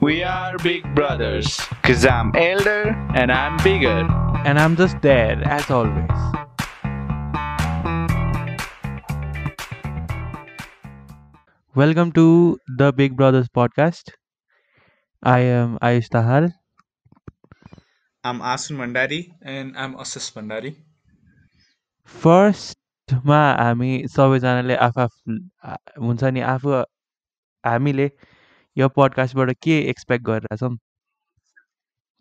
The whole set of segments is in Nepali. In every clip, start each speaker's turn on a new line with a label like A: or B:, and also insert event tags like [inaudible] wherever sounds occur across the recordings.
A: We are big brothers, cause I'm elder and I'm bigger.
B: And I'm just there, as always. Welcome to the Big Brothers podcast. I am Ayush Tahal.
C: I'm Asun Mandari.
D: and I'm Assis Bandari.
B: फर्स्टमा हामी सबैजनाले आफआफ हुन्छ नि आफू हामीले यो पडकास्टबाट के एक्सपेक्ट गरिरहेछौँ?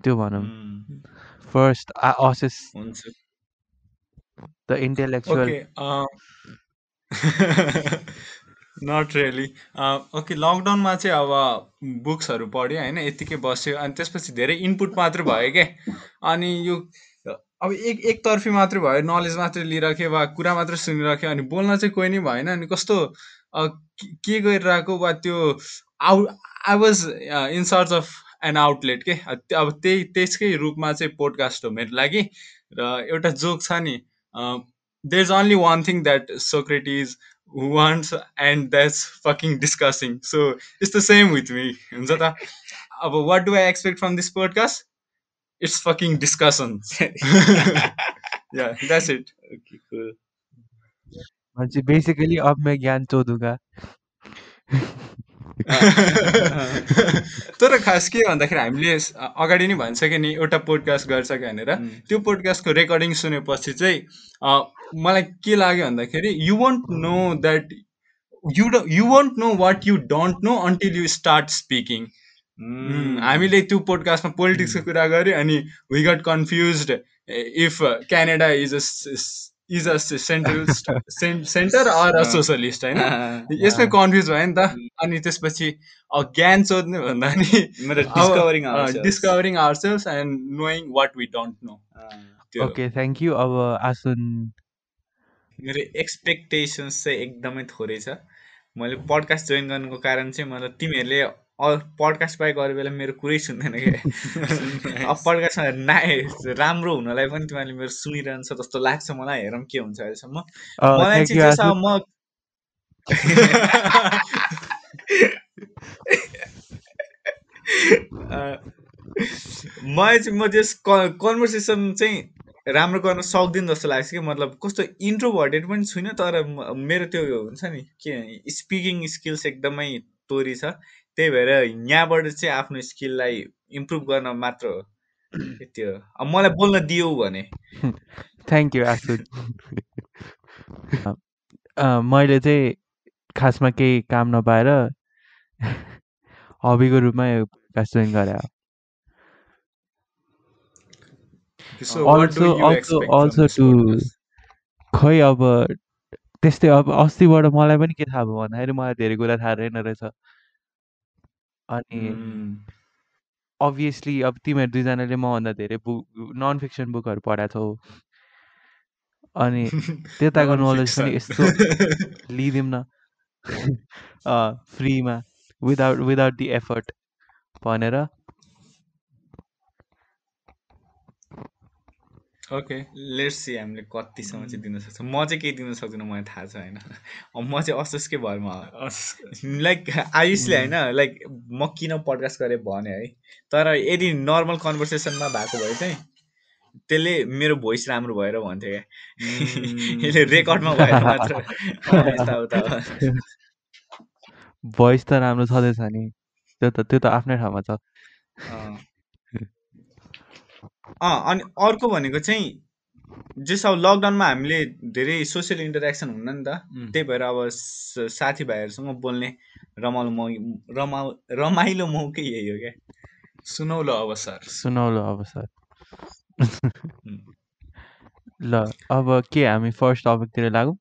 B: त्यो भनौँ।
C: First
B: assess the
C: intellectual
B: not really
D: okay लकडाउनमा चाहिँ अब बुक्सहरू पढ्यो होइन? यत्तिकै बस्यो अनि त्यसपछि धेरै इनपुट मात्र भयो क्या अनि यो अब एक एकतर्फी मात्रै भयो नलेज मात्रै लिइराख्यो वा कुरा मात्रै सुनिराख्यो अनि बोल्न चाहिँ कोही नै भएन अनि कस्तो के गरिरहेको वा त्यो how I was in search of an outlet के? अब त्यो- अब त्यही त्यसकै रूपमा चाहिँ पोडकास्ट हो मेरो लागि। र एउटा जोक छ नि there is only one thing that Socrates wants and that's fucking discussing so it's the same with me हुन्छ त? अब what do I expect from this podcast it's fucking discussion yeah that's it
C: okay cool.
B: मान्छे बेसिकली अब मैं ज्ञान चोदुगा। [laughs] [laughs]
D: तर खास के भन्दाखेरि हामीले अगाडि नै भनिसक्यो नि एउटा पोडकास्ट गर्छ भनेर
C: Mm.
D: त्यो पोडकास्टको रेकर्डिङ सुनेपछि चाहिँ मलाई के लाग्यो भन्दाखेरि you want know that you you want know what you don't know until you start
C: speaking.
D: हामीले त्यो पोडकास्टमा पोलिटिक्सको कुरा गऱ्यो अनि we got confuse if Canada is a is a central center or a socialist होइन? यसमै कन्फ्युज भयो नि त। अनि त्यसपछि ज्ञान सोध्ने भन्दा नि
C: मेरो
D: discovering discovering ourselves and knowing what we don't know
B: okay thank you अब आसुन
C: मेरो एक्सपेक्टेसन्स चाहिँ एकदमै थोरै छ। मैले पडकास्ट जोइन गर्नुको कारण चाहिँ मतलब तिमीहरूले पडकास्ट बाहेक अरू बेला मेरो कुरै सुन्दैन क्या [laughs] अब पडकास्टमा नाए राम्रो हुनलाई पनि तिमीहरूले मेरो सुनिरहन्छ जस्तो लाग्छ मलाई हेरौँ के हुन्छ अहिलेसम्म। मलाई चाहिँ म [laughs] मलाई चाहिँ म त्यस कन्भर्सेसन चाहिँ राम्रो गर्न सक्दिनँ जस्तो लाग्छ कि मतलब कस्तो इन्ट्रोभर्टेड पनि छुइनँ तर मेरो त्यो हुन्छ नि के स्पिकिङ स्किल्स एकदमै तोरी छ। त्यही भएर यहाँबाट चाहिँ आफ्नो स्किललाई इम्प्रुभ गर्न मात्र हो। त्यो अब मलाई बोल्न दियौ भने।
B: थ्याङ्क यू आसुन अँ, मैले चाहिँ खासमा केही काम नपाएर हबीको रूपमा जोइन गरे also
D: this
B: to-
D: podcast?
B: खै अब त्यस्तै अब अस्तिबाट मलाई पनि के थाहा भयो भन्दाखेरि मलाई धेरै कुरा थाहा रहेन रहेछ। अनि. अभियसली अब तिमीहरू दुईजनाले मभन्दा धेरै बुक नन फिक्सन बुकहरू पढाएको छौ अनि त्यताको नलेज पनि यस्तो. [laughs] लिइदिउँ न [laughs] फ्रीमा विदाउट विदाउट दि एफर्ट भनेर
D: Okay.
C: लेट्स सी हामीले कतिसम्म चाहिँ दिन सक्छौँ। म चाहिँ केही दिन सक्दिनँ मलाई थाहा छ होइन। अब म चाहिँ असोजकै भरमा लाइक आयुषले होइन लाइक म किन पडकास्ट गरेँ भने है तर यदि नर्मल कन्भर्सेसनमा भएको भए चाहिँ त्यसले मेरो भोइस राम्रो भएर भन्थ्यो क्या। यसले रेकर्डमा भएर मात्र। [laughs]
B: भोइस त राम्रो छँदैछ नि। त्यो त त्यो त आफ्नै ठाउँमा छ।
C: अँ अनि अर्को भनेको चाहिँ जस अब लकडाउनमा हामीले धेरै सोसियल इन्टरेक्सन हुन्न नि त. त्यही भएर अब साथीभाइहरूसँग बोल्ने रमाइलो मौ रमा रमाइलो मौकै यही हो क्या
D: सुनौलो अवसर
B: सुनौलो अवसर. ल अब के हामी फर्स्ट टपिकतिर लागौँ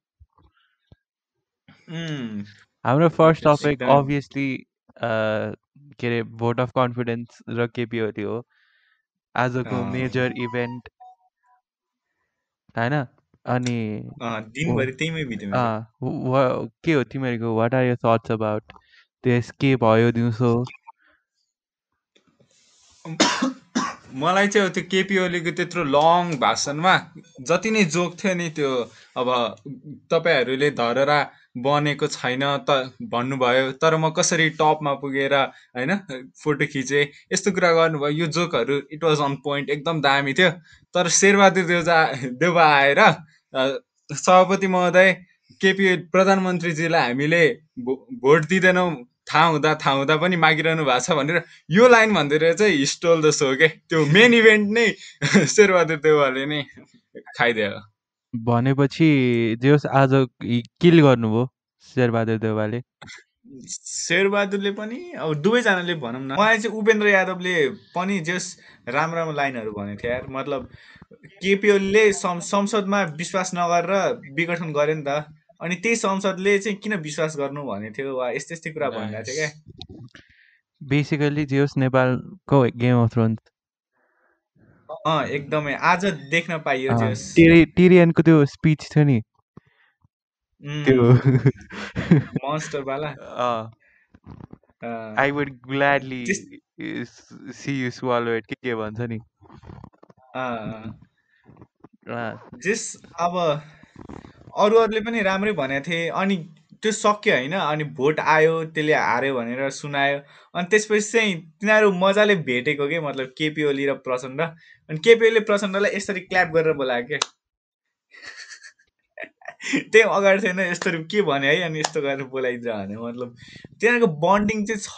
B: हाम्रो फर्स्ट टपिक। अभियसली के अरे भोट अफ कन्फिडेन्स र केपिओली हो आजको। मेजर इभेन्ट होइन अनि के हो तिमीहरूको? What are your thoughts about त्यस के भयो दिउँसो?
D: मलाई चाहिँ त्यो केपी ओलीको त्यत्रो लङ भाषणमा जति नै जोक थियो नि त्यो अब तपाईँहरूले धररा बनेको छैन त भन्नुभयो तर म कसरी टपमा पुगेर होइन फोटो खिचेँ यस्तो कुरा गर्नुभयो। यो जोकहरू इट वाज अन पोइन्ट एकदम दामी थियो। तर शेरबहादुर देउजा देउबा आएर सभापति महोदय केपी प्रधानमन्त्रीजीलाई हामीले भो- भोट दिँदैनौँ थाहा हुँदा थाहा हुँदा पनि मागिरहनु भएको छ भनेर यो लाइन भनिदिएर चाहिँ हिस्टोल द सो के त्यो मेन इभेन्ट नै [laughs] शेरबहादुर देउवाले नै खाइदियो।
B: भनेपछि जे होस् आज किल गर्नुभयो शेरबहादुर देउवाले
C: शेरबहादुरले पनि अब दुवैजनाले भनौँ न। मलाई चाहिँ उपेन्द्र यादवले पनि जस राम्रो राम्रो लाइनहरू भनेको थियो यार। मतलब केपी ओलीले सं संसदमा विश्वास नगरेर विघटन गर्यो नि त। अनि त्यही संसदले चाहिँ किन विश्वास गर्नु भनेको थियो? वा यस्तै यस्तै कुरा भनिरहेको थियो क्या।
B: बेसिकली जे होस् नेपालको गेम अफ थ्रोन्स।
C: अँ एकदमै। आज देख्न पाइयो
B: टिरियनको त्यो स्पिच थियो नि। त्यो
C: मन्स्टरवाला
B: I would
C: gladly
B: see you swallow it के के भन्छ नि।
C: जस अब अरू अरूले पनि राम्रै भनेको थिए अनि त्यो सक्यो होइन अनि भोट आयो त्यसले हार्यो भनेर सुनायो। अनि त्यसपछि चाहिँ तिनीहरू मजाले भेटेको के मतलब केपी ओली र प्रचण्ड। अनि केपी ओली प्रचण्डलाई यसरी क्ल्याप गरेर बोलायो क्या [laughs] त्यही अगाडि थिएन यस्तो के भने है अनि यस्तो गरेर बोलाइदिन्छ भने मतलब। तिनीहरूको बन्डिङ चाहिँ छ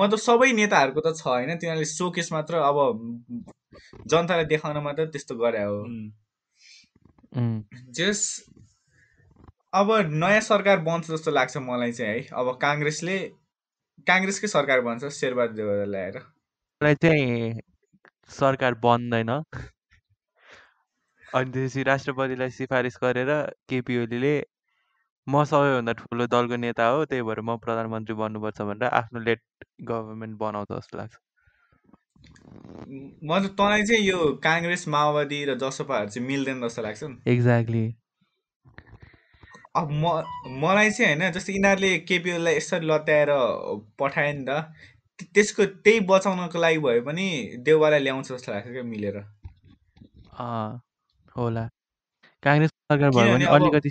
C: मतलब सबै नेताहरूको त छ होइन। तिनीहरूले सोकेस मात्र अब जनतालाई देखाउन मात्र त्यस्तो गरे हो। जस अब नयाँ सरकार बन्छ जस्तो लाग्छ मलाई चाहिँ है। अब काङ्ग्रेसले काङ्ग्रेसकै सरकार बन्छ शेरबहादुर देउवा ल्याएर।
B: मलाई चाहिँ सरकार बन्दैन। अनि त्यसपछि राष्ट्रपतिलाई सिफारिस गरेर केपी ओलीले म सबैभन्दा ठुलो दलको नेता हो त्यही भएर म प्रधानमन्त्री बन्नुपर्छ भनेर आफ्नो लेट गभर्मेन्ट बनाउँछ जस्तो लाग्छ।
C: मतलब तँलाई चाहिँ यो काङ्ग्रेस माओवादी र जसपाहरू चाहिँ मिल्दैन जस्तो लाग्छ नि।
B: एक्ज्याक्टली
C: अब म मलाई चाहिँ होइन जस्तो यिनीहरूले केपी ओलीलाई यसरी लत्याएर पठायो नि त त्य- त्यसको त्यही बचाउनको लागि भए पनि देउवालाई ल्याउँछ जस्तो लाग्छ क्या मिलेर।
B: होला। काङ्ग्रेस सरकार भयो भने
C: किनभने अब-
B: अलिकति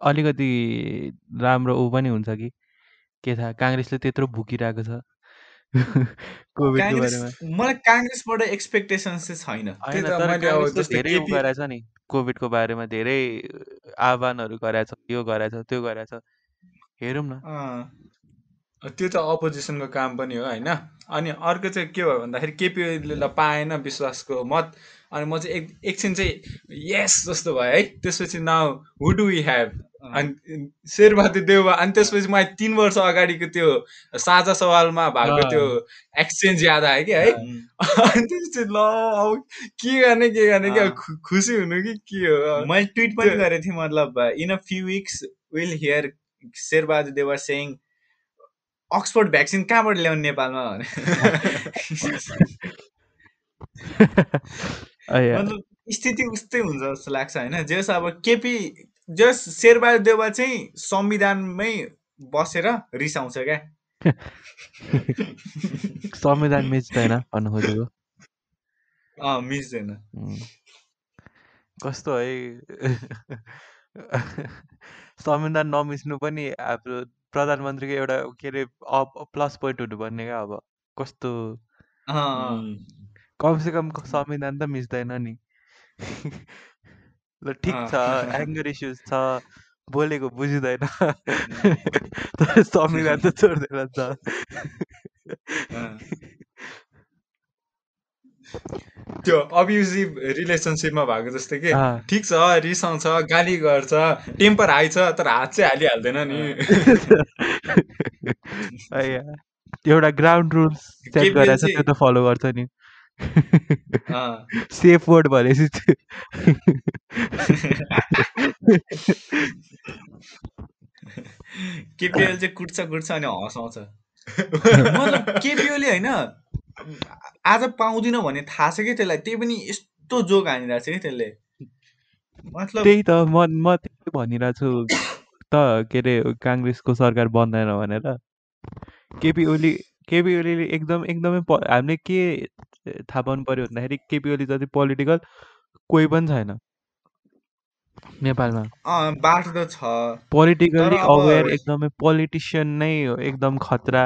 B: अलिकति राम्रो ऊ पनि हुन्छ कि। के थाहा काङ्ग्रेसले त्यत्रो भुकिरहेको छ। [laughs] कोभिडको
C: काङ्ग्रेस
B: बारेमा।
C: मलाई काङ्ग्रेसबाट एक्सपेक्टेसन्स चाहिँ छैन।
B: होइन
D: त
B: तर
D: मैले अब
B: काङ्ग्रेसले
D: जस्तै
B: धेरै ऊ
D: केपी
B: गरेछ नि। कोभिडको बारेमा धेरै आह्वानहरू गरेछ यो गरेछ त्यो गरेछ हेरौँ न।
D: त्यो त अपोजिसनको काम पनि हो होइन? अनि अर्को चाहिँ के भयो भन्दाखेरि केपी ओलीलाई पाएन विश्वासको मत। अनि म चाहिँ एक एकछिन चाहिँ यस जस्तो भयो है। त्यसपछि now who do we have अनि शेरबहादुर देउवा अनि त्यसपछि मलाई तिन वर्ष अगाडिको त्यो साझा सवालमा भएको। त्यो एक्सचेन्ज याद आयो कि है। अनि त्यसपछि ल अब के गर्ने के गर्ने कि खुसी हुनु कि के हो?
C: मैले ट्विट पनि गरेको थिएँ मतलब in a few weeks will hear Sher Bahadur Deuba saying Oxford vaccine कहाँबाट ल्याउने नेपालमा? [laughs] [laughs] भने मतलब स्थिति उस्तै हुन्छ जस्तो लाग्छ होइन? जस अब केपी जस शेरबहादुर देवा चाहिँ संविधानमै बसेर रिसाउँछ क्या। [laughs]
B: संविधान मिच्दैन भन्नु खोजेको।
C: मिच्दैन.
B: कस्तो है? संविधान नमिच्नु पनि हाम्रो प्रधानमन्त्रीको एउटा के अरे प्लस पोइन्ट हुनुपर्ने क्या अब। कस्तो। कमसेकम संविधान त मिच्दैन नि। ल ठिक। छ एङ्गर इस्युज छ बोलेको बुझिँदैन तर संविधान त छोड्दैन
C: अँ।
D: त्यो अब्युजिभ रिलेसनसिपमा भएको जस्तै कि। ठिक छ रिसाउँछ गाली गर्छ टेम्पर हाई छ तर हात चाहिँ हालिहाल्दैन नि [laughs]
B: एउटा ग्राउन्ड रुल्स सेट गरेर छ त्यो त फलो गर्छ नि। सेफ वर्ड भनेपछि
C: केपिएल चाहिँ कुट्छ कुट्छ अनि हँसाउँछ मतलब केपिओले होइन आज पाउँदिन भन्ने थाहा छ कि त्यसलाई? त्यही पनि यस्तो जोक हानिरहेको छ कि त्यसले। मतलब
B: त्यही त म म त्यही भनिरहेको छु त के अरे काङ्ग्रेसको सरकार बन्दैन भनेर। केपी ओली केपी ओलीले एकदम एकदमै प हामीले के थाहा पाउनु पऱ्यो भन्दाखेरि केपी ओली जति पोलिटिकल कोही पनि छैन। नेपालमा।
C: अँ बाटो त छ।
B: पोलिटिकली
C: अब-
B: अवेर एकदमै पोलिटिसियन नै हो, एकदम खतरा।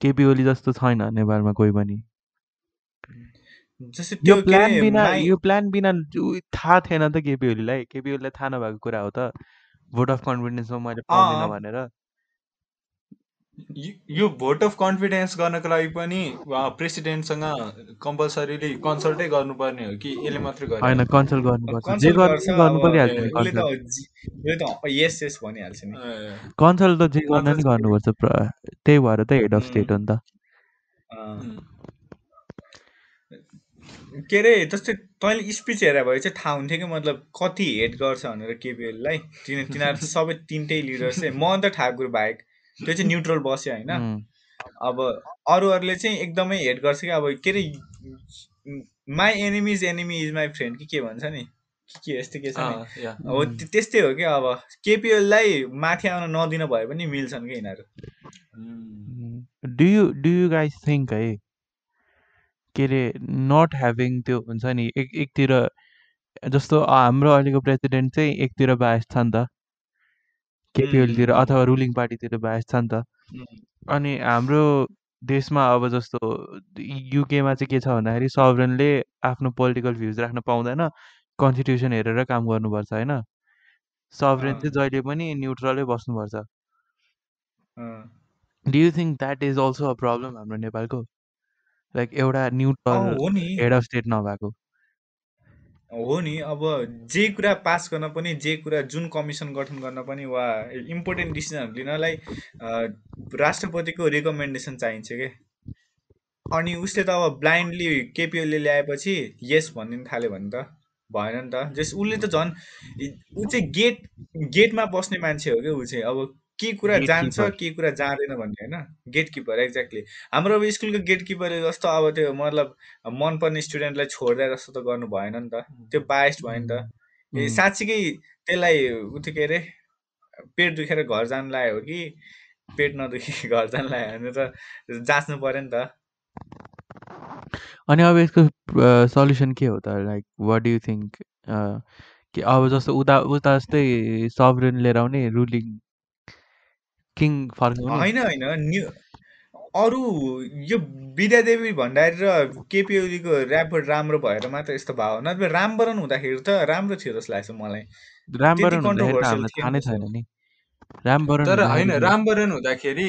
B: केपी ओली जस्तो छैन नेपालमा कोही पनि।
C: जस्तै
B: यो
C: त्यो के
B: प्लान
C: अरे
B: बिना
C: माइ-
B: यो प्लान बिना उ- थाहा थिएन त केपी ओलीलाई केपी ओलीलाई थाहा नभएको कुरा हो त। भोट अफ कन्फिडेन्समा मैले पाउँदिनँ
C: अँ।
B: भनेर।
D: यो- भोट अफ कन्फिडेन्स गर्नको लागि पनि प्रेसिडेन्टसँग कम्पलसरीली कन्सल्टै गर्नुपर्ने हो कि यसले मात्रै
B: होइन
D: गर्ने
B: कन्सल्ट गर्नुपर्छ। जे
C: गर्छ
B: गर्नु परिहाल्छ नि कन्सल्ट।
C: यस यस भनिहाल्छ नि।
B: कन्सल्ट त जे गर्न
D: अन्त
B: नि गर्नुपर्छ प्र- त्यही भएर त हेड अफ स्टेट हो नि त।
C: के अरे जस्तै तैँले स्पिच हेरे भए चाहिँ थाहा हुन्थ्यो कि मतलब कति हेट गर्छ भनेर केपिएललाई। तिनी तिनीहरू सबै तिनटै लिडर चाहिँ मोहन ठाकुर बाहेक त्यो चाहिँ न्युट्रल बस्यो होइन। अब अरूहरूले चाहिँ एकदमै हेट गर्छ कि अब के अरे my enemies enemy is my friend कि के भन्छ नि? के यस्तो के छ त्य- त्यस्तै हो कि अब। केपिएललाई माथि आउन नदिन भए पनि मिल्छन् कि यिनीहरू।
B: Do you do you guys think है के अरे नट ह्याभिङ त्यो हुन्छ नि एक एकतिर जस्तो हाम्रो अहिलेको प्रेसिडेन्ट चाहिँ एकतिर बायस छ नि त। केपिएलतिर अथवा रुलिङ पार्टीतिर बायस छ नि त। अनि हाम्रो देशमा अब जस्तो युकेमा चाहिँ के छ भन्दाखेरि सभरेनले आफ्नो पोलिटिकल भ्युज राख्न पाउँदैन। कन्स्टिट्युसन हेरेर काम गर्नुपर्छ होइन? सभरेन चाहिँ जहिले पनि न्युट्रलै बस्नुपर्छ। Do you think that is also a problem हाम्रो नेपालको? लाइक एउटा न्युट्रल हेड अफ स्टेट नभएको।
C: हो नि अब जे कुरा पास गर्न पनि जे कुरा जुन कमिसन गठन गर्न पनि वा इम्पोर्टेन्ट डिसिजनहरू लिनलाई राष्ट्रपतिको रिकमेन्डेसन चाहिन्छ के? अनि उसले त अब ब्लाइन्डली केपिओले ल्याएपछि यस भनिदिनु थाल्यो भने त भएन नि त। जस उसले त झन् ऊ चाहिँ गेट गेटमा बस्ने मान्छे हो क्या ऊ चाहिँ? अब के कुरा जान्छ. के कुरा जाँदैन भन्ने होइन? गेटकिपर एक्ज्याक्टली हाम्रो अब स्कुलको गेटकिपरले जस्तो अब त्यो मतलब मनपर्ने स्टुडेन्टलाई छोड्दा जस्तो त गर्नु भएन नि त। त्यो बायस्ड भयो नि त। ए साँच्चीकै त्यसलाई उ त्यो के अरे पेट दुखेर घर जानु लाग्यो हो कि पेट नदुखी [laughs] घर जानु लाग्यो भने त जाँच्नु पऱ्यो नि त।
B: अनि अब यसको सल्युसन के हो त? Like what do you think कि अब जस्तो उता उता जस्तै सभरेन लिएर आउने रुलिङ किङ फर्काउने
C: होइन होइन न्यु अरू यो विद्यादेवी भण्डारी र केपी ओलीको ऱ्यापर राम्रो भएर मात्र यस्तो भयो नत्र रामवरण हुँदाखेरि त राम्रो थियो जस्तो लाग्छ मलाई।
B: रामवरण हुँदाखेरि थाहा नै छैन नि। रामवरण
D: तर होइन रामवरण हुँदाखेरि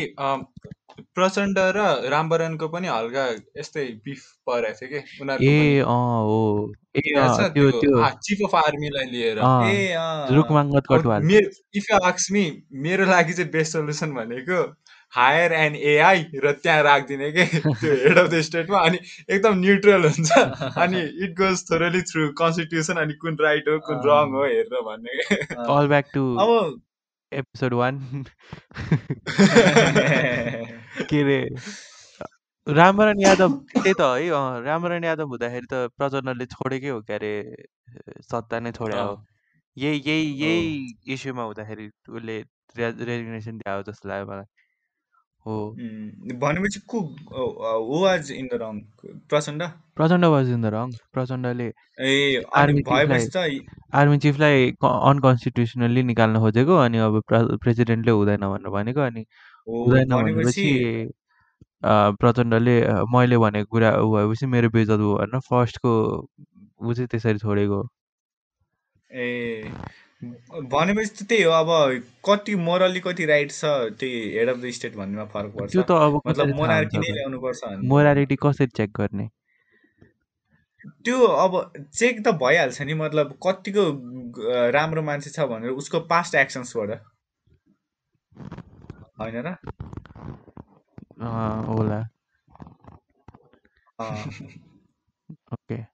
D: प्रचण्ड र रामवरणको पनि हल्का यस्तै बिफ परेको थियो कि? उनीहरूको
B: ए
D: पनि।
B: अँ हो। ए अँ त्यो
D: त्यो
B: त्यो।
D: चिफ अफ आर्मीलाई लिएर।
B: अँ
C: ए अँ।
B: रुकमाङ्गत
D: अब
B: कटवाल
D: मेरो इफ यु आक्स मी मेरो लागि चाहिँ बेस्ट सोल्युसन भनेको हायर एन्ड एआई र त्यहाँ राखिदिने के? [laughs] त्यो हेड अफ द स्टेटमा अनि एकदम न्युट्रल हुन्छ। अनि it goes thoroughly through constitution अनि कुन राइट हो कुन रङ हो हेरेर भन्ने के?
C: अँ।
B: ब्याक टु
C: अब
B: एपिसोड वान [laughs] के अरे रामवरण यादव [laughs] त्यही त है अँ रामवरण यादव हुँदाखेरि त प्रचण्डले छोडेकै हो के अरे सत्ता नै छोड्या हो। यही यही यही इस्युमा हुँदाखेरि उसले रेजिग्नेसन दिएको हो जस्तो लाग्यो मलाई। हो.
C: भनेपछि को who was in the wrong Prachanda?
B: Prachanda was in the wrong प्रचण्डले
C: ए अनि भएपछि त
B: आर्मी चिफलाई अनकन्स्टिट्युसनल्ली निकाल्न खोजेको अनि अब प्र- प्रेसिडेन्टले हुँदैन भनेर भनेको अनि
C: हो
B: हुँदैन
C: भनेपछि
B: प्रचण्डले मैले भनेको कुरा ऊ भएपछि मेरो बेइज्जत भयो भनेर फर्स्टको ऊ चाहिँ त्यसरी छोडेको हो।
C: ए भनेपछि त त्यही हो अब कति मोरली कति राइट छ त्यही हेड अफ द स्टेट भन्नेमा फरक
B: त्यो
C: पर्छ
B: त अब
C: मतलब मोनार्की नै ल्याउनु पर्छ
B: मोरालिटी कसरी चेक गर्ने?
C: त्यो अब चेक त भइहाल्छ नि मतलब कतिको राम्रो मान्छे छ भनेर उसको पास्ट एक्सन्सबाट होइन र?
B: होला। ओके [laughs]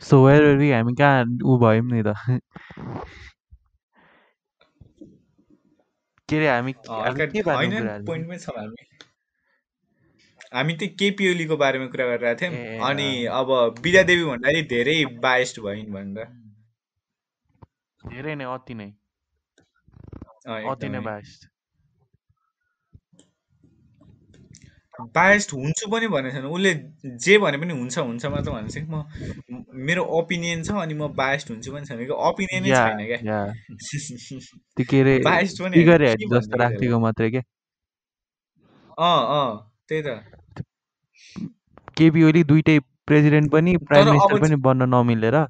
B: हामी कहाँ ऊ भयौँ नि त के अरे हामी
C: अँ,
B: हामी
C: हल्का
B: के कुरा हाल्यौँ?
C: पोइन्टमै छौँ हामी हामी त्यही केपी ओलीको बारेमा कुरा गरिरहेको थियौँ अनि अब विद्यादेवी भन्दाखेरि धेरै बाइस्ड भइन् भनेर
B: धेरै नै अति नै अति नै
C: एकदमै
B: बास्ट
C: बायस्ड हुन्छु पनि भनेको छैन। उसले जे भने पनि हुन्छ हुन्छ मात्र भनेको छ म मेरो ओपिनियन छ अनि म बायस्ड हुन्छु पनि छैन। कि ओपिनियनै छैन क्या। [laughs]
B: त्यो के अरे
C: बायस्ड पनि होइन।
B: फिगर
C: के
B: हेड
C: भन्ने
B: जस्तो
C: क्या
B: राखेको मात्रै के?
C: अँ अँ त्यही त।
B: केपी ओली दुइटै प्रेसिडेन्ट पनि प्राइम मिनिस्टर पनि बन्न नमिलेर।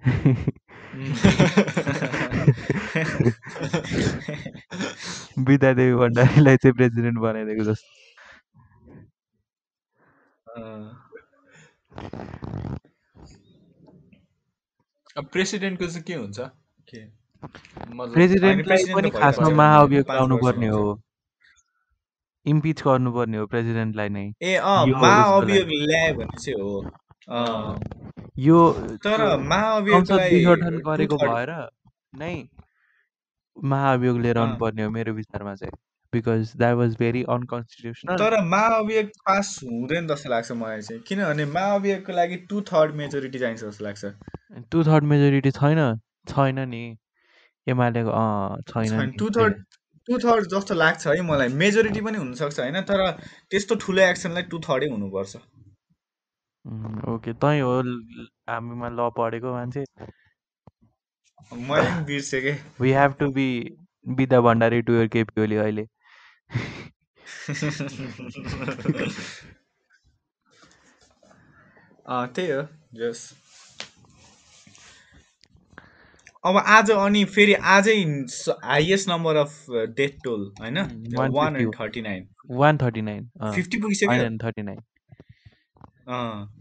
B: [laughs] [laughs] विद्यादेवी भण्डारीलाई चाहिँ प्रेसिडेन्ट बनाइदिएको जस्तो।
C: अँ,
D: अब प्रेसिडेन्टको चाहिँ के हुन्छ?
C: के?
D: मतलब
B: प्रेसिडेन्टलाई
C: president
B: पनि
C: त
B: खासमा
C: नि,
B: महाअभियोग
C: पाँच
B: लाउनु
C: वर्ष
B: पर्ने हो। इम्पिच गर्नुपर्ने हो प्रेसिडेन्टलाई नै।
C: ए अँ
B: यो उसको
C: महाअभियोग ल्यायो भने चाहिँ हो। अँ।
D: अँ,
B: यो
C: तर
B: त्यो संसद
C: महाअभियोगलाई
B: विघटन
C: टु
B: गरेको
C: थर्ड
B: भएर नै महाअभियोग लिएर
C: अँ।
B: आउनुपर्ने हो मेरो विचारमा चाहिँ। Because that was very unconstitutional
C: तर महाअभियोग पास हुँदैन जस्तो लाग्छ मलाई चाहिँ। किनभने महाअभियोगको लागि टु थर्ड मेजोरिटी चाहिन्छ जस्तो लाग्छ।
B: टु थर्ड मेजोरिटी छैन? छैन नि। एमालेको छैन
C: टु थर्ड टु थर्ड जस्तो लाग्छ है मलाई। मेजोरिटी पनि हुनसक्छ होइन तर त्यस्तो ठुलो एक्सनलाई टु थर्डै हुनुपर्छ।
B: ओके तै हो हामीमा ल पढेको मान्छे।
C: मैले बिर्सेँ के।
B: We have to be Bidya Bhandari to your KP Oli अहिले। [laughs]
C: त्यही हो जस। अब आज अनि फेरि आजै highest number of death toll होइन? One
B: 150
C: and thirty nine
B: one thirty nine
C: fifty पुगिसक्यो?
B: होइन थर्टी नाइन
C: अँ।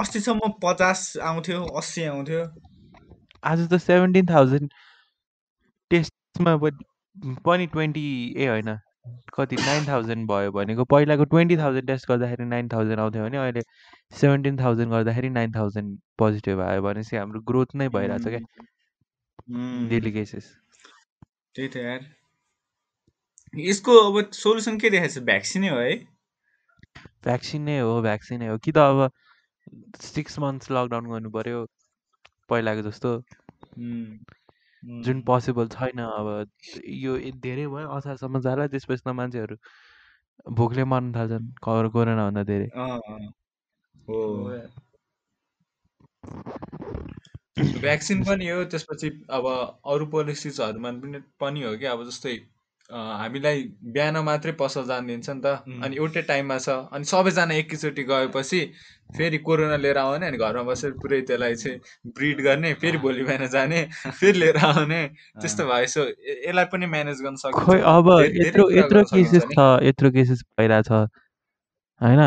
C: अस्तिसम्म पचास आउँथ्यो अस्सी आउँथ्यो।
B: आज त सेभेन्टिन थाउजन्ड टेस्टमा पनि ट्वेन्टी ए होइन कति नाइन थाउजन्ड भयो भनेको। पहिलाको ट्वेन्टी थाउजन्ड टेस्ट गर्दाखेरि नाइन थाउजन्ड आउँथ्यो भने अहिले सेभेन्टिन थाउजन्ड गर्दाखेरि नाइन थाउजन्ड पोजिटिभ आयो भनेपछि हाम्रो ग्रोथ नै भइरहेछ क्या। डेली केसेस
C: त्यही त यार। यसको अब सोल्युसन के देखाएको छ? भ्याक्सिनै हो है?
B: भ्याक्सिन नै हो भ्याक्सिन नै हो। कि त अब सिक्स मन्थ्स लकडाउन गर्नु पऱ्यो पहिलाको जस्तो। जुन पोसिबल छैन अब यो ए- धेरै भयो असारसम्म जाला त्यसपछि त मान्छेहरू भोकले मर्न थाल्छन् को- कोरोनाभन्दा धेरै।
C: अँ, अँ, हो।
D: भ्याक्सिन पनि हो त्यसपछि अब अरू पोलिसिजहरूमा पनि पनि हो कि अब जस्तै हामीलाई बिहान मात्रै पसल जान दिन्छ नि त. अनि एउटै टाइममा छ। अनि सबैजना एकैचोटि गएपछि फेरि कोरोना लिएर आउने अनि घरमा बसेर पुरै त्यसलाई चाहिँ ब्रिड गर्ने फेरि भोलि बिहान जाने फेरि लिएर आउने त्यस्तो भयो सो य- यसलाई पनि म्यानेज गर्न सकिन्छ।
B: खोइ अब यत्रो यत्रो केसेस। छ यत्रो केसेस भइरहेछ। होइन.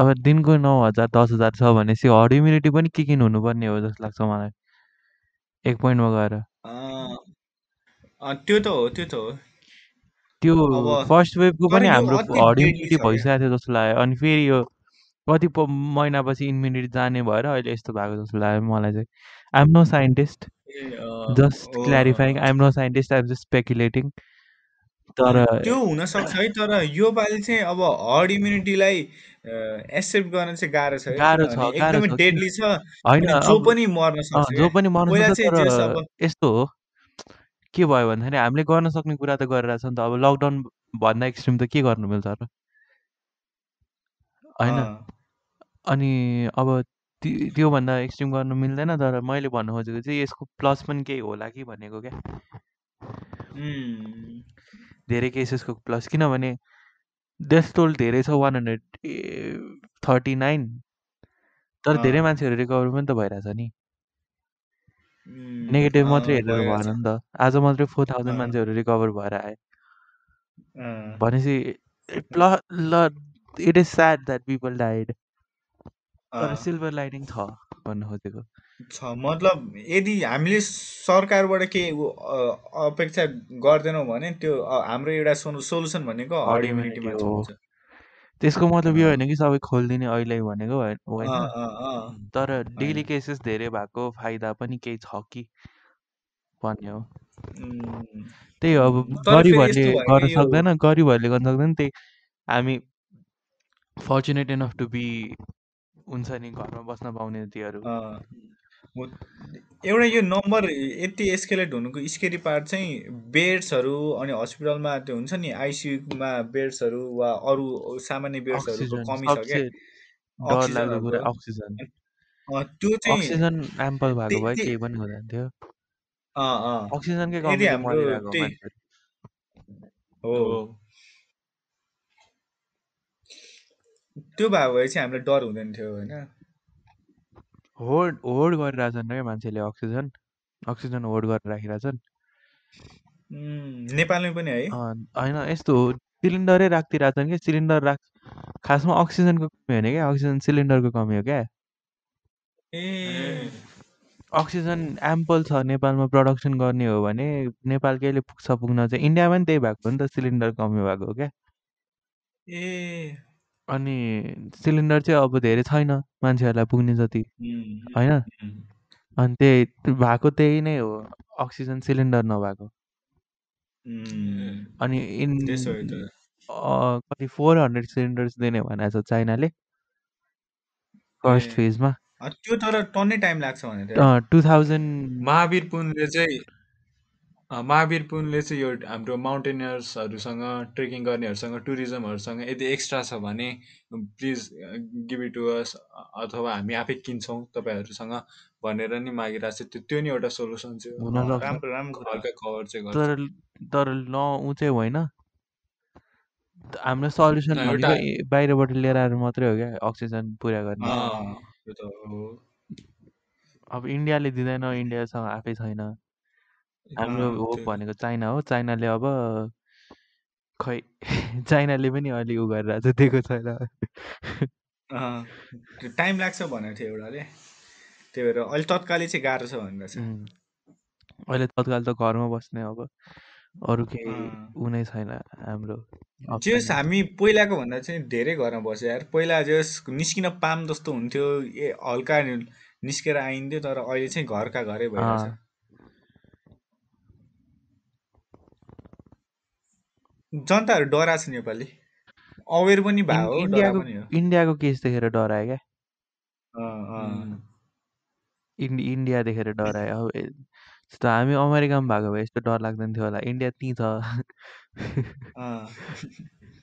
B: अब दिनको नौ हजार दस हजार छ भनेपछि हर्ड इम्युनिटी पनि के किन हुनुपर्ने हो जस्तो लाग्छ मलाई। एक पोइन्टमा गएर।
C: त्यो त हो त्यो त हो।
B: त्यो फर्स्ट वेभको पनि हाम्रो
C: deadly
B: इम्युनिटी। भइसकेको थियो जस्तो लाग्यो अनि फेरि यो कति महिनापछि इम्युनिटी जाने भएर अहिले यस्तो भएको जस्तो लाग्यो मलाई चाहिँ
C: I'm
B: no
C: scientist
B: just
C: clarifying.
B: I'm no scientist I'm just speculating तर
C: त्यो हुनसक्छ है तर यो पालि चाहिँ अब हर्ड इम्युनिटीलाई एक्सेप्ट गर्न चाहिँ गाह्रो छ
B: गाह्रो छ,
C: एकदमै। डेडली छ
B: होइन
C: जो पनि मर्न सक्छ
B: जो। पनि मर्न सक्छ यस्तो हो के भयो भन्दाखेरि हामीले गर्न सक्ने कुरा त गरिरहेछ नि त। अब लकडाउन भन्दा एक्सट्रिम त के गर्नु मिल्छ र? होइन? अनि अब त्योभन्दा एक्सट्रिम गर्नु मिल्दैन तर मैले भन्नु खोजेको चाहिँ यसको प्लस पनि केही होला कि भनेको क्या? धेरै केसेसको प्लस किनभने डेथ टोल धेरै छ वान हन्ड्रेड थर्टी नाइन तर धेरै मान्छेहरू रिकभर पनि त भइरहेछ नि। नेगेटिभ मात्रै हेरेर। भएन नि त। आज मात्रै फोर थाउजन्ड मान्छेहरू रिकभर भएर आए। भनेपछि ल it is sad that people died तर। सिल्भर लाइनिङ छ भन्नु खोजेको
C: छ मतलब यदि हामीले सरकारबाट केही अपेक्षा गर्दैनौँ भने त्यो हाम्रो एउटा सोल्युसन भनेको
B: हर्ड
C: हर्ड
B: इम्युनिटी
C: इम्युनिटीमा
B: त्यसको मतलब यो। होइन कि सबै खोलिदिने अहिले भनेको होइन। तर डेली। केसेस धेरै भएको फाइदा पनि केही छ कि भन्ने हो त्यही हो अब गरिबहरूले गर्न सक्दैन गरिबहरूले गर्न सक्दैन त्यही हामी फर्चुनेट इनफ टु बी हुन्छ नि घरमा बस्न पाउने त्योहरू
C: एउटा यो नम्बर यति एस्केलेट हुनुको स्केरी पार्ट चाहिँ बेड्सहरू अनि हस्पिटलमा त्यो हुन्छ नि आइसियुमा बेड्सहरू वा अरू सामान्य बेड्सहरूको कमी छ क्या।
B: सबसे डरलाग्दो कुरा
C: अक्सिजनहरूको
B: अक्सिजन।
C: अँ, त्यो चाहिँ
B: अक्सिजन एम्पल भएको भए केही पनि हुँदैन थियो।
C: अँ, अँ,
B: अक्सिजनकै मरिरहेको मान्छेहरू।
C: हो। त्यो भएको भए चाहिँ हामीलाई डर हुँदैन थियो होइन।
B: होड होड गरिरहेछन् क्या मान्छेले अक्सिजन? अक्सिजन होड गरेर राखिरहेछन्
C: नेपालमै पनि है?
B: होइन यस्तो हो सिलिन्डरै राखिदिइरहेछन् कि? सिलिन्डर राख खासमा अक्सिजनको कमी होइन क्या? अक्सिजन सिलिन्डरको कमी हो क्या?
C: ए।
B: अक्सिजन एम्पल छ नेपालमा प्रडक्सन गर्ने हो भने नेपाल कहिले पुग्छ पुग्न चाहिँ इन्डियामा पनि त्यही भएको हो नि त सिलिन्डर कमी भएको हो क्या?
C: ए।
B: अनि सिलिन्डर चाहिँ अब धेरै छैन मान्छेहरूलाई पुग्ने जति होइन? अनि त्यही भएको त्यही नै हो अक्सिजन सिलिन्डर नभएको।
C: उम्,
B: अनि इन
C: त्यसो भए त।
B: अ, कति फोर हन्ड्रेड सिलिन्डर्स दिने भनेको छ चाइनाले। फर्स्ट फेजमा।
C: अँ, त्यो तर टन्नै टाइम लाग्छ भनेर।
B: टु थाउजन्ड
D: महावीर पुनले चाहिँ अँ, महावीर पुनले चाहिँ यो हाम्रो माउन्टेनियर्सहरूसँग ट्रेकिङ गर्नेहरूसँग टुरिज्महरूसँग यदि एक्स्ट्रा छ भने please give it to us अथवा हामी आफै किन्छौँ तपाईँहरूसँग भनेर नि मागिरहेको छ। त्यो त्यो नि एउटा सोल्युसन चाहिँ
C: राम्रो राम्रो।
D: कभर चाहिँ
B: तर तर ल ऊ चाहिँ होइन। हाम्रो सल्युसन बाहिरबाट लिएर आएर मात्रै हो क्या अक्सिजन पुरा गर्ने। अब इन्डियाले दिँदैन इन्डियासँग आफै छैन। हाम्रो
C: त्यो
B: भनेको चाइना हो। चाइनाले अब खै [laughs] चाइनाले पनि अलि उ गरिरहेको छ दिएको छैन।
C: अँ, त्यो टाइम लाग्छ भनेको थियो एउटाले। त्यही भएर अहिले तत्कालै चाहिँ गाह्रो छ भनेर छ।
B: उम्, अहिले तत्काल त घरमा बस्ने अब। अरू केही
C: अँ।
B: ऊ नै छैन हाम्रो
C: जेस हामी पहिलाको भन्दा चाहिँ धेरै घरमा बस्यो यार। पहिला जेस निस्किन पाम जस्तो हुन्थ्यो। ए हल्का निस्केर आइन्थ्यो तर अहिले चाहिँ घरका घरै भइरहेछ।
B: अँ।
C: जनताहरू डराएको छ नेपाली। अवेर पनि भयो डरा
B: इन्डियाको इन्डियाको केस देखेर डरायो क्या? इन्डि इन्डिया देखेर डरायो। यस्तो हामी अमेरिकामा भएको भए यस्तो डर लाग्दैन थियो होला। इन्डिया त्यहीँ छ।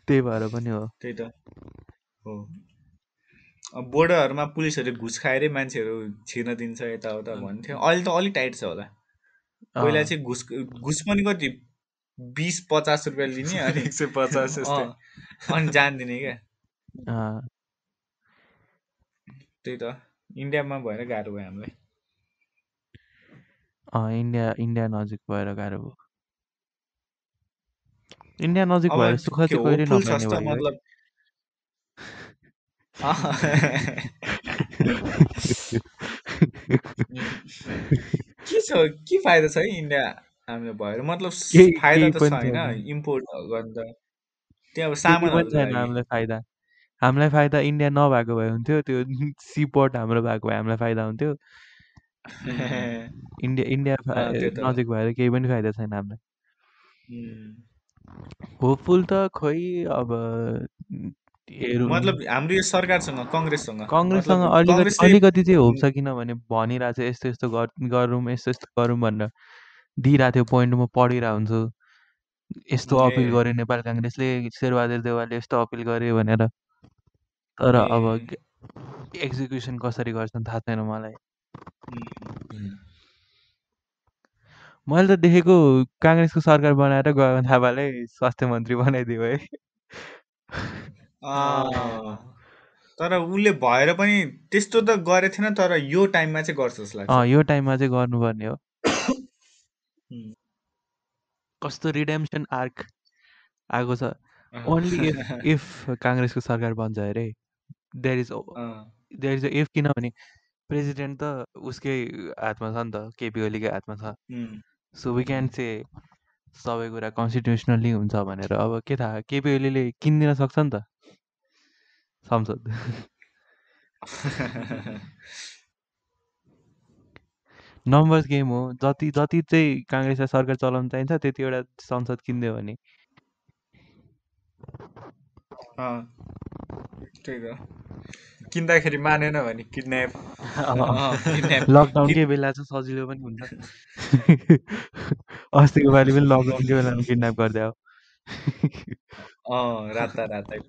B: त्यही भएर पनि हो।
C: त्यही त। हो। अब बोर्डरहरूमा पुलिसहरूले घुस खाएरै मान्छेहरू छिर्न दिन्छ यताउता भन्थ्यो। अहिले त अलिक टाइट छ होला। पहिला चाहिँ घुस घुस पनि कति बिस पचास रुपियाँ लिने अनि [laughs]
D: एक सय पचास
C: अनि जान दिने क्या। त्यही त इन्डियामा भएर गाह्रो भयो हामीलाई।
B: इन्डिया इन्डिया नजिक भएर गाह्रो भयो। इन्डिया नजिक भएर सुख चाहिँ कहिले भयो
C: मतलब [laughs] के छ के फाइदा छ है इन्डिया? हामीलाई भएर मतलब फाइदा त
B: छैन
C: इम्पोर्ट गर्नु त त्यहाँ अब सामानहरूको
B: छैन हामीलाई फाइदा। हामीलाई फाइदा इन्डिया नभएको भए हुन्थ्यो त्यो [laughs] सिपोर्ट हाम्रो भएको भए हामीलाई फाइदा हुन्थ्यो। [laughs] India India. नजिक भएर केही पनि फाइदा छैन हामीलाई। होपफुल त खोइ अब
C: मतलब हाम्रो यो सरकारसँग कङ्ग्रेससँग
B: कङ्ग्रेससँग अलिकति अलिकति चाहिँ होप छ किनभने भनिरहेको छ यस्तो यस्तो गरौँ यस्तो यस्तो गरौँ भनेर। दिइरहेको थियो पोइन्ट म पढिरहेको हुन्छु। यस्तो अपिल गर्यो नेपाल काङ्ग्रेसले शेरबहादुर देवालले यस्तो अपिल गर्यो भनेर। तर अब एक्जिक्युसन कसरी गर्छन् थाहा छैन मलाई। मैले त देखेको काङ्ग्रेसको सरकार बनाएर गगन थापालाई स्वास्थ्य मन्त्री बनाइदियो है।
C: तर उसले भएर पनि त्यस्तो त गरेको थिएन तर यो टाइममा चाहिँ गर्छ जस्तो लाग्छ।
B: अँ यो टाइममा चाहिँ गर्नुपर्ने हो। कस्तो रिडेम्सन आर्क आएको छ। ओन्ली इफ इफ काङ्ग्रेसको सरकार बन्छ अरे there
C: is
B: there is if किनभने प्रेसिडेन्ट त उसकै हातमा छ नि त केपी ओलीकै हातमा छ। सो वी क्यान से सबै कुरा कन्स्टिट्युसनली हुन्छ भनेर। अब के थाहा केपी ओलीले किनिदिन सक्छ नि त। [laughs] संसद। [laughs] नम्बर्स गेम हो जति जति चाहिँ काङ्ग्रेसलाई सरकार चलाउन चाहिन्छ त्यतिवटा संसद किनिदियो भने।
D: किन्दाखेरि मानेन भने किडन्याप
B: लकडाउनकै बेला चाहिँ सजिलो पनि हुन्छ। अस्तिको पालि पनि लकडाउनकै बेलामा किडन्याप गरिदियो
C: राता रातै।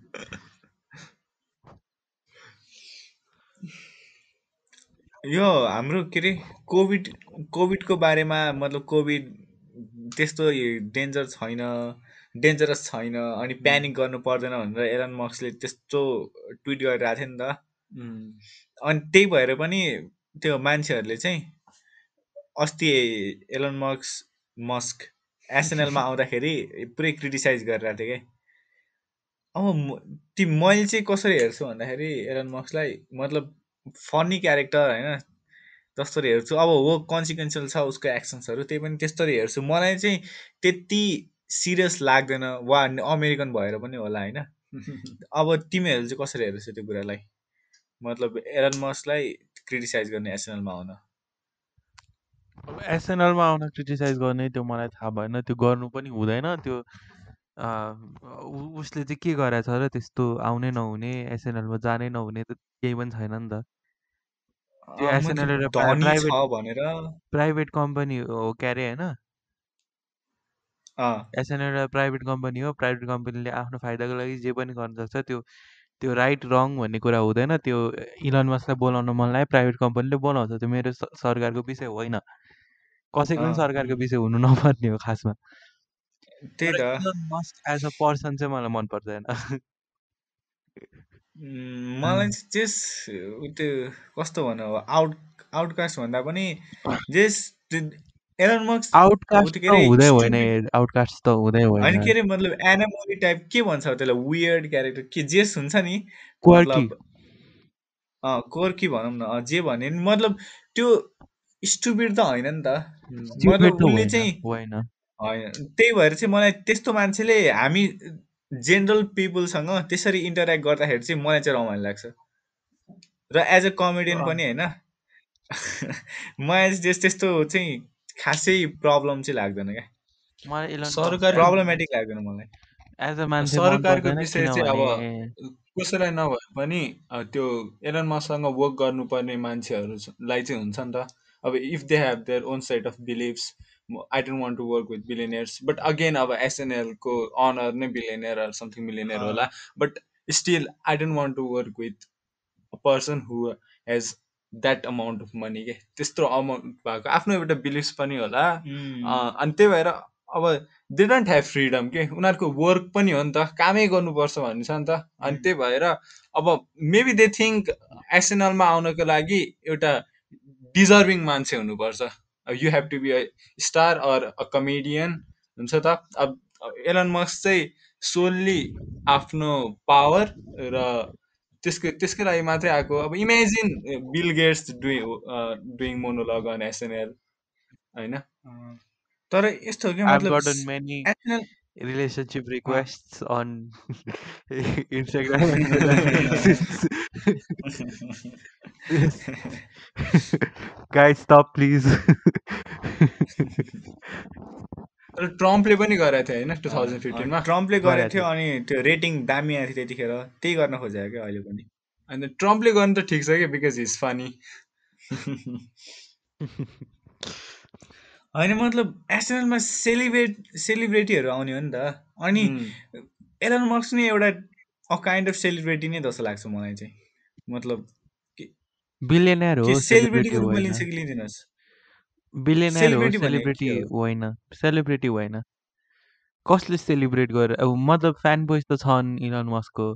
C: यो हाम्रो के अरे कोभिड कोभिडको बारेमा मतलब कोभिड त्यस्तो डेन्जर छैन डेन्जरस छैन अनि प्यानिक गर्नु पर्दैन भनेर एलन मक्सले त्यस्तो ट्विट गरिरहेको थियो नि त। अनि त्यही भएर पनि त्यो मान्छेहरूले चाहिँ अस्ति एलन मक्स मस्क एसएनएलमा [laughs] आउँदाखेरि पुरै क्रिटिसाइज गरिरहेको थियो क्या अब ती मैले चाहिँ कसरी हेर्छु भन्दाखेरि एलन मक्सलाई मतलब फनी क्यारेक्टर होइन जसरी हेर्छु। अब हो कन्सिक्वेन्सियल छ उसको एक्सन्सहरू त्यही पनि त्यस्तरी हेर्छु। मलाई चाहिँ त्यति सिरियस लाग्दैन वा अमेरिकन भएर पनि होला होइन? [laughs] अब तिमीहरू चाहिँ कसरी हेर्छ त्यो कुरालाई? मतलब एलन मस्कलाई क्रिटिसाइज गर्ने एसएनएलमा आउन।
B: अब एसएनएलमा आउन क्रिटिसाइज गर्ने त्यो मलाई थाहा भएन। त्यो गर्नु पनि हुँदैन। त्यो उ- उसले चाहिँ के गरेछ र त्यस्तो आउनै नहुने एसएनएलमा जानै नहुने त केही पनि छैन नि त। त्यो
C: अँ,
B: SNL
C: मतलब
B: एउटा
C: धनी
B: private-
C: छ भनेर।
B: प्राइभेट कम्पनी हो के अरे होइन?
C: अँ।
B: एसएनएल एउटा प्राइभेट कम्पनी हो प्राइभेट कम्पनीले आफ्नो फाइदाको लागि जे पनि गर्न सक्छ त्यो त्यो राइट रङ भन्ने कुरा हुँदैन। त्यो इलन मस्कलाई बोलाउन मन लाग्यो प्राइभेट कम्पनीले बोलाउँछ। त्यो मेरो स- सरकारको विषय होइन। कसैको पनि
C: अँ।
B: सरकारको विषय हुनु नपर्ने हो खासमा।
C: त्यही त।
B: एज अ पर्सन चाहिँ मलाई मन पर्दैन।
C: मलाई चाहिँ उ त्यो कस्तो भनौँ अब आउट आउटकास्ट भन्दा पनि जेस एलन मस्क
B: आउटकास्ट
C: के
B: हुँदै होइन आउटकास्ट त हुँदै
C: होइन।
B: होइन
C: के अरे मतलब एनामोली टाइप के भन्छ त्यसलाई? वियर्ड क्यारेक्टर के जेस हुन्छ नि
B: क्वार्की
C: कोर्की भनौँ न जे भने नि मतलब त्यो स्टुपिड त होइन नि त। मतलब उसले चाहिँ
B: होइन।
C: त्यही भएर चाहिँ मलाई त्यस्तो मान्छेले हामी जेनरल पिपुलसँग त्यसरी इन्टरेक्ट गर्दाखेरि चाहिँ मलाई चाहिँ रमाइलो लाग्छ। र एज अ कमेडियन
D: अँ।
C: पनि होइन। [laughs] मलाई चाहिँ त्यस- त्यस्तो चाहिँ खासै प्रब्लम चाहिँ लाग्दैन क्या।
B: मलाई इलन
D: सरकारी-
C: प्रब्लमेटिक लाग्दैन मलाई।
B: एज अ मान्छे मन
D: सरकारको
B: पर्दैन
D: विषय चाहिँ अब
B: किनभने
D: कसैलाई नभए पनि अ, त्यो एलन मसँग वर्क गर्नुपर्ने मान्छेहरूलाई चाहिँ हुन्छ नि त। अब if they have their own set of beliefs I don't want to work with billionaires but again अब एसएनएलको अनर नै बिलिनियर समथिङ मिलिनियर। होला. But still I don't want to work with a person who has that amount of money के? त्यस्तो अमाउन्ट भएको। आफ्नो एउटा बिलिभ्स पनि होला। अनि त्यही भएर अब दे डोन्ट ह्याभ फ्रिडम के? उनीहरूको वर्क पनि हो नि त। कामै गर्नुपर्छ भन्ने छ नि त। अनि. त्यही भएर अब मेबी दे थिङ्क एसएनएलमा आउनको लागि एउटा डिजर्भिङ मान्छे हुनुपर्छ। You have to be a star or a comedian हुन्छ त अब एलन मस्क चाहिँ सोल्ली आफ्नो पावर र त्यसको त्यसकै लागि मात्रै आएको अब imagine Bill Gates doing doing monologue on SNL होइन।
C: तर यस्तो हो
B: I've
C: मतलब
B: relationship requests on [laughs] Instagram. [laughs] [laughs] [laughs] Guys, stop please. [laughs]
D: तर ट्रम्पले पनि गरेको थियो होइन टु थाउजन्ड फिफ्टिनमा?
C: ट्रम्पले
B: गरेको
C: थियो अनि त्यो रेटिङ दामी आएको थियो त्यतिखेर त्यही गर्न खोजेको क्या अहिले पनि।
D: अनि ट्रम्पले गर्नु त ठिक छ कि बिकज इज फनी
C: होइन मतलब एसएनएलमा सेलिब्रेट सेलिब्रेटीहरू आउने हो नि त। अनि एलन मस्क नै एउटा अ काइन्ड अफ सेलिब्रेटी नै जस्तो लाग्छ मलाई चाहिँ। मतलब
B: बिलियनर हो सेलिब्रिटी
C: सेलिब्रेटीको रूपमा
B: होइन।
C: लिन्छ कि लिँदिनस्
B: बिलियनर हो
C: भनेको
B: सेलिब्रिटी
C: के हो?
B: होइन। सेलिब्रिटी होइन। कसले सेलिब्रेट गरेर अब मतलब फ्यान बोइज त छन् इलन मस्कको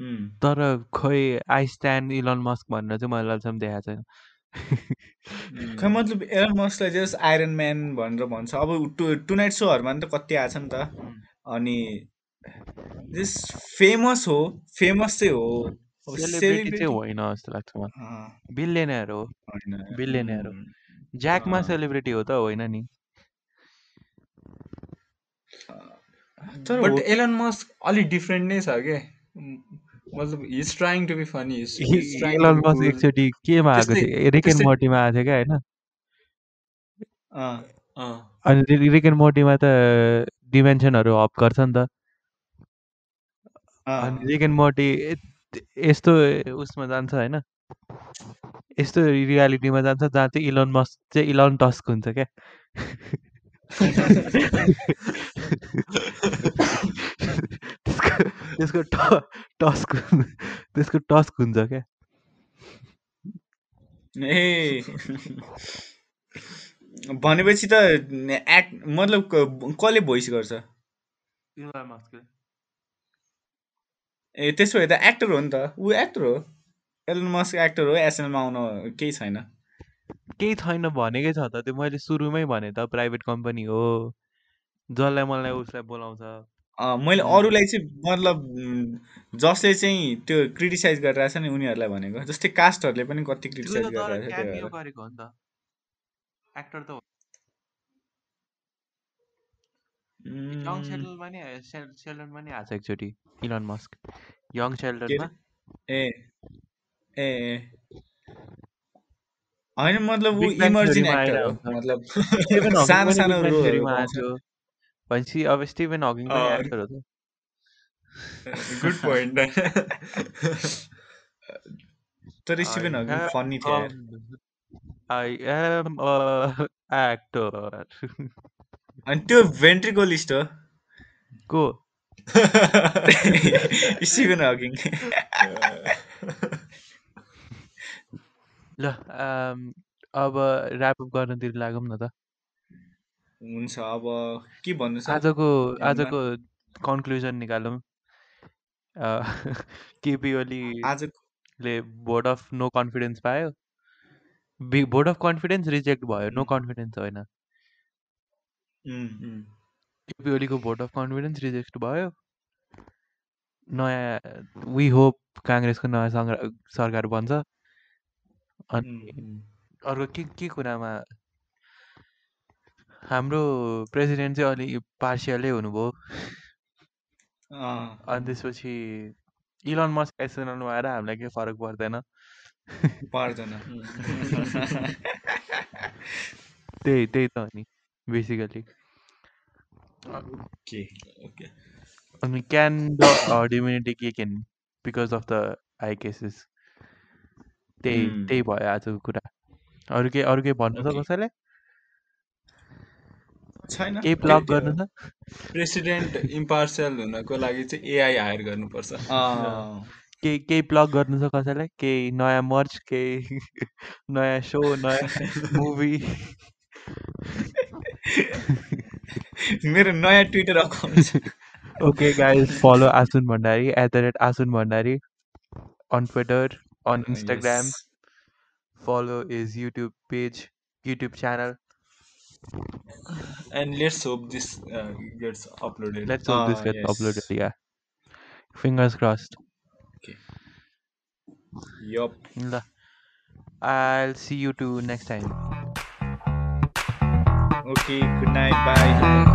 C: उम्,
B: तर खोइ आई स्ट्यान्ड इलन मस्क भनेर चाहिँ मैले अहिलेसम्म देखाएको छैन।
C: खै मतलब एलन मस्कलाई जस्ट आइरन म्यान भनेर भन्छ। अब टु टु नाइट सोहरूमा नि त कति आएछ नि त। अनि जस फेमस हो फेमस चाहिँ हो।
B: सेलिब्रिटी चाहिँ होइन जस्तो लाग्छ मलाई। बिलियनर हो। बिलियनर हो। ज्याकमा। सेलिब्रिटी हो त होइन नि।
D: बट एलन मस्क अलिक डिफ्रेन्ट नै छ के? मतलब his trying to be funny
B: Elon Musk एकचोटि केमा आएको थियो? रिक एन्ड मोर्टीमा आएको थियो क्या होइन?
C: अँ,
B: अनि रिक एन्ड मोर्टीमा त डिमेन्सनहरू हप गर्छ नि त।
C: अँ,
B: अनि रिक एन्ड मोर्टी यस्तो उसमा जान्छ होइन। यस्तो रियालिटीमा जान्छ जहाँ चाहिँ इलोन मस्क चाहिँ इलोन टस्क हुन्छ क्या। त्यसको त्यसको ट टस्क त्यसको टस्क हुन्छ क्या।
C: ए। भनेपछि त एक्ट मतलब कसले भोइस गर्छ?
B: इलोन मस्कले।
C: ए त्यसो भए त एक्टर हो नि त। ऊ एक्टर हो? एलन मस्क एक्टर हो? एसएलमा आउन केही छैन।
B: केही छैन भनेकै छ त। त्यो मैले सुरुमै भने त प्राइभेट कम्पनी हो। जसलाई मलाई उसलाई बोलाउँछ।
C: मैले अरूलाई चाहिँ मतलब जसले चाहिँ त्यो क्रिटिसाइज गरिरहेछ नि उनीहरूलाई भनेको जस्तै कास्टहरूले पनि कति क्रिटिसाइज गरिरहेछ
B: एक्टर त हो यङ सेल्डनमा नि सेल सेल्डनमा नि आएको छ एकचोटि इलोन मस्क यङ सेल्डनमा
C: ए ए होइन मतलब ऊ इमर्जिङ एक्टर हो मतलब [laughs] सानो सानो
B: बिग ब्याङ
C: रोलहरू
B: थ्योरीमा
C: पाउँछ
B: आएको। थियो भनेपछि अब स्टिभन हकिङ पनि एक्टर हो त। [laughs]
D: गुड पोइन्ट [laughs]
C: तर स्टिभन हकिङ फन्नी थियो यार अनि त्यो भेन्ट्रिकोलिस्ट हो?
B: को? [laughs]
C: स्टिभन हकिङ
B: ल अब ऱ्यापअप गर्नतिर लागौँ न त।
C: हुन्छ अब के भन्नु
B: आजको आजको कन्क्लुजन निकालौँ। [laughs] केपी
C: आज
B: ओलीले भोट अफ नो कन्फिडेन्स पायो। भोट अफ कन्फिडेन्स रिजेक्ट भयो। नो कन्फिडेन्स होइन। केपी ओलीको भोट अफ कन्फिडेन्स रिजेक्ट भयो नयाँ वी होप काङ्ग्रेसको नयाँ सङ्ग्र- सरकार बन्छ अनि। अर्को के के कुरामा हाम्रो प्रेसिडेन्ट चाहिँ अलि पार्सियलै हुनुभयो। अनि त्यसपछि इलोन मस्क एसएनएलमा आएर हामीलाई केही फरक पर्दैन।
C: पर्दैन।
B: त्यही त्यही त हो नि बेसिकली
C: ओके
D: ओके
B: अनि can the immunity kick in because of the high cases त्यही त्यही भयो आजको कुरा अरू केही अरू केही भन्नु छ
C: ओके
B: कसैलाई
C: छैन
B: केही
C: त्यो
B: गर्नु छ
D: प्रेसिडेन्ट इम्पार्सियल हुनको लागि चाहिँ एआई हायर गर्नुपर्छ
B: केही केही प्लग गर्नु छ कसैलाई केही नयाँ मर्च केही नयाँ सो नयाँ मुभी [laughs]
C: मेरो नयाँ ट्विटर अकाउन्ट छ
B: Okay, guys, follow Asun Bhandari at the rate Asun Bhandari on Twitter, on Instagram.
C: Yes.
B: Follow his YouTube page, YouTube channel.
D: And let's hope this gets uploaded
B: Let's hope this
C: Ah,
B: gets
C: yes.
B: uploaded. Yeah, fingers crossed.
C: Yup.
B: ल I'll see you two next time.
C: Okay, good night, bye.